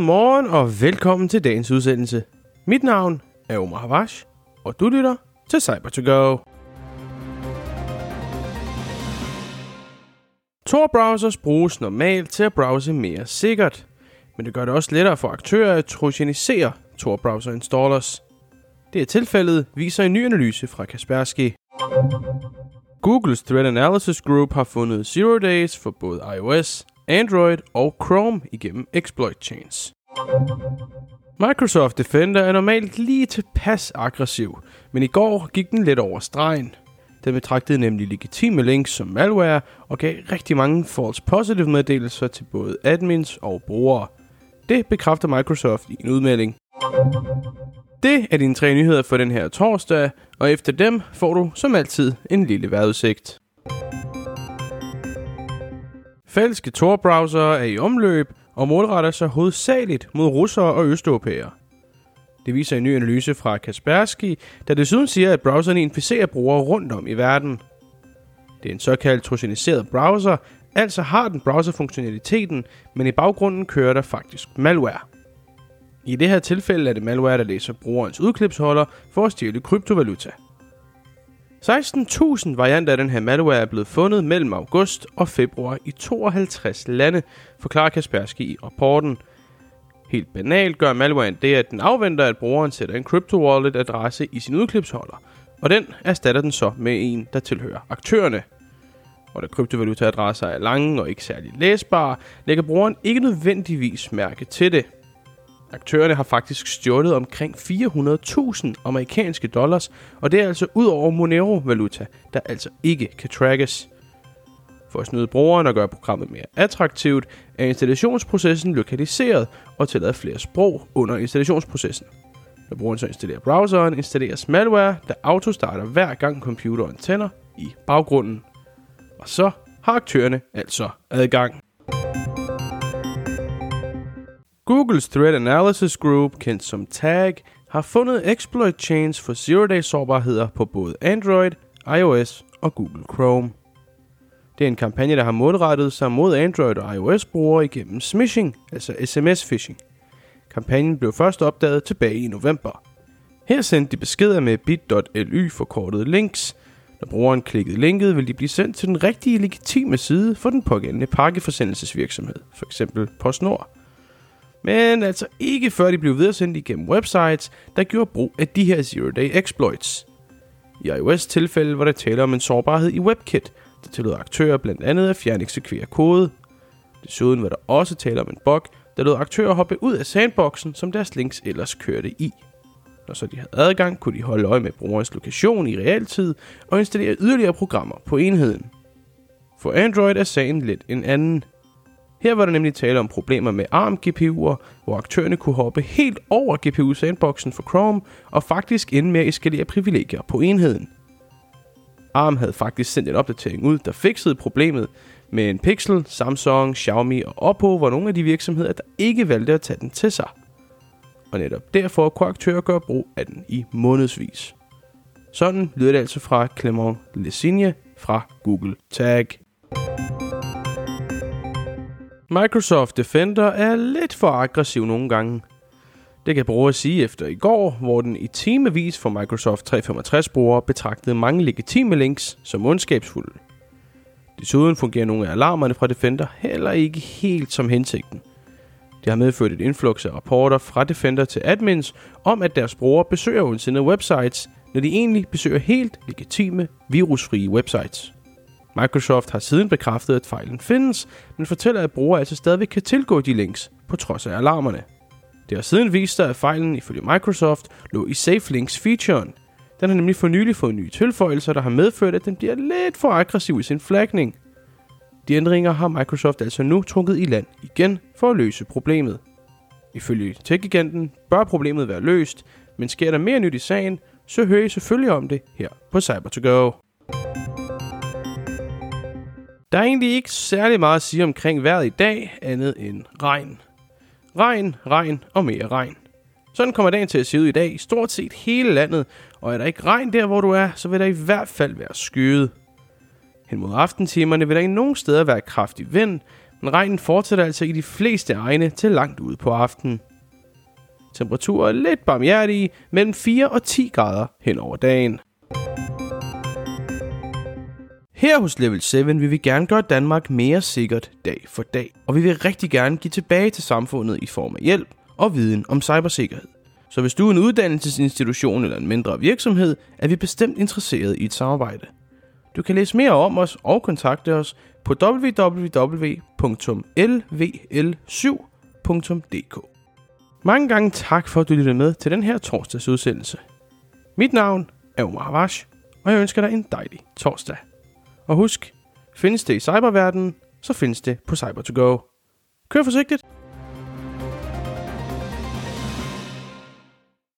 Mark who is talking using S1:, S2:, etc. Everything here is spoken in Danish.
S1: Godmorgen og velkommen til dagens udsendelse. Mit navn er Omar Havash, og du lytter til cyber to go Tor-browsers bruges normalt til at browse mere sikkert, men det gør det også lettere for aktører at trojanisere Tor-browser installers. Det er tilfældet, viser en ny analyse fra Kaspersky. Googles Threat Analysis Group har fundet zero days for både iOS, Android og Chrome igennem exploit chains. Microsoft Defender er normalt lige tilpas aggressiv, men i går gik den lidt over stregen. Den betragtede nemlig legitime links som malware og gav rigtig mange false positive meddelelser til både admins og brugere. Det bekræfter Microsoft i en udmelding. Det er dine tre nyheder for den her torsdag, og efter dem får du som altid en lille vejrudsigt. Falske Tor-browsere er i omløb og målretter sig hovedsageligt mod russere og østeuropæere. Det viser en ny analyse fra Kaspersky, der desuden siger, at browserne inficerer brugere rundt om i verden. Det er en såkaldt trojaniseret browser, altså har den browserfunktionaliteten, men i baggrunden kører der faktisk malware. I det her tilfælde er det malware, der læser brugerens udklipsholder for at stjæle kryptovaluta. 16.000 varianter af den her malware er blevet fundet mellem august og februar i 52 lande, forklarer Kaspersky i rapporten. Helt banalt gør malwaren det, at den afventer, at brugeren sætter en crypto wallet adresse i sin udklipsholder, og den erstatter den så med en, der tilhører aktørerne. Og da kryptovalutaadresser er lange og ikke særlig læsbare, lægger brugeren ikke nødvendigvis mærke til det – Aktørerne har faktisk stjålet omkring 400.000 amerikanske dollars, og det er altså ud over Monero-valuta, der altså ikke kan trackes. For at snyde brugeren og gøre programmet mere attraktivt, er installationsprocessen lokaliseret og tillader flere sprog under installationsprocessen. Når brugeren så installerer browseren, installeres malware, der autostarter hver gang computeren tænder i baggrunden. Og så har aktørerne altså adgang. Googles Threat Analysis Group, kendt som TAG, har fundet exploit chains for zero-day sårbarheder på både Android, iOS og Google Chrome. Det er en kampagne, der har målrettet sig mod Android og iOS-brugere igennem smishing, altså SMS-phishing. Kampagnen blev først opdaget tilbage i november. Her sendte de beskeder med bit.ly forkortet links. Når brugeren klikkede linket, vil de blive sendt til den rigtige legitime side for den pågældende pakkeforsendelsesvirksomhed, f.eks. PostNord men altså ikke før de blev videresendt igennem websites, der gjorde brug af de her zero-day exploits. I iOS tilfælde var der tale om en sårbarhed i WebKit, der tillod aktører blandt andet at fjerne eksekvere kode. Desuden var der også tale om en bug, der lod aktører hoppe ud af sandboxen, som deres links ellers kørte i. Når så de havde adgang, kunne de holde øje med brugerens lokation i realtid og installere yderligere programmer på enheden. For Android er sagen lidt en anden. Her var der nemlig tale om problemer med ARM-GPU'er, hvor aktørerne kunne hoppe helt over GPU-sandboxen for Chrome og faktisk ende med at eskalere privilegier på enheden. ARM havde faktisk sendt en opdatering ud, der fikset problemet, men Pixel, Samsung, Xiaomi og Oppo var nogle af de virksomheder, der ikke valgte at tage den til sig. Og netop derfor kunne aktører gøre brug af den i månedsvis. Sådan lyder det altså fra Clement Lesigne fra Google Tag. Microsoft Defender er lidt for aggressiv nogle gange. Det kan brugere sige efter i går, hvor den i timevis for Microsoft 365-brugere betragtede mange legitime links som ondskabsfulde. Desuden fungerer nogle af alarmerne fra Defender heller ikke helt som hensigten. Det har medført et influx af rapporter fra Defender til admins om, at deres brugere besøger ondsindede websites, når de egentlig besøger helt legitime, virusfrie websites. Microsoft har siden bekræftet, at fejlen findes, men fortæller, at brugere altså stadig kan tilgå de links, på trods af alarmerne. Det har siden vist sig, at fejlen ifølge Microsoft lå i Safe Links-featuren. Den har nemlig for nylig fået nye tilføjelser, der har medført, at den bliver lidt for aggressiv i sin flagning. De ændringer har Microsoft altså nu trukket i land igen for at løse problemet. Ifølge tech bør problemet være løst, men sker der mere nyt i sagen, så hører I selvfølgelig om det her på cyber to go der er egentlig ikke særlig meget at sige omkring vejret i dag, andet end regn. Regn, regn og mere regn. Sådan kommer dagen til at se ud i dag i stort set hele landet, og er der ikke regn der, hvor du er, så vil der i hvert fald være skyet. Hen mod aftentimerne vil der ikke nogen steder være kraftig vind, Men regnen fortsætter altså i de fleste egne til langt ude på aftenen. Temperaturer er lidt barmhjertige, mellem 4 og 10 grader hen over dagen. Her hos Level 7 vil vi gerne gøre Danmark mere sikkert dag for dag, og vi vil rigtig gerne give tilbage til samfundet i form af hjælp og viden om cybersikkerhed. Så hvis du er en uddannelsesinstitution eller en mindre virksomhed, er vi bestemt interesseret i et samarbejde. Du kan læse mere om os og kontakte os på www.lvl7.dk. Mange gange tak for, at du lyttede med til den her torsdags udsendelse. Mit navn er Omar Vash, og jeg ønsker dig en dejlig torsdag. Og husk, findes det i cyberverdenen, så findes det på cyber to go Kør forsigtigt!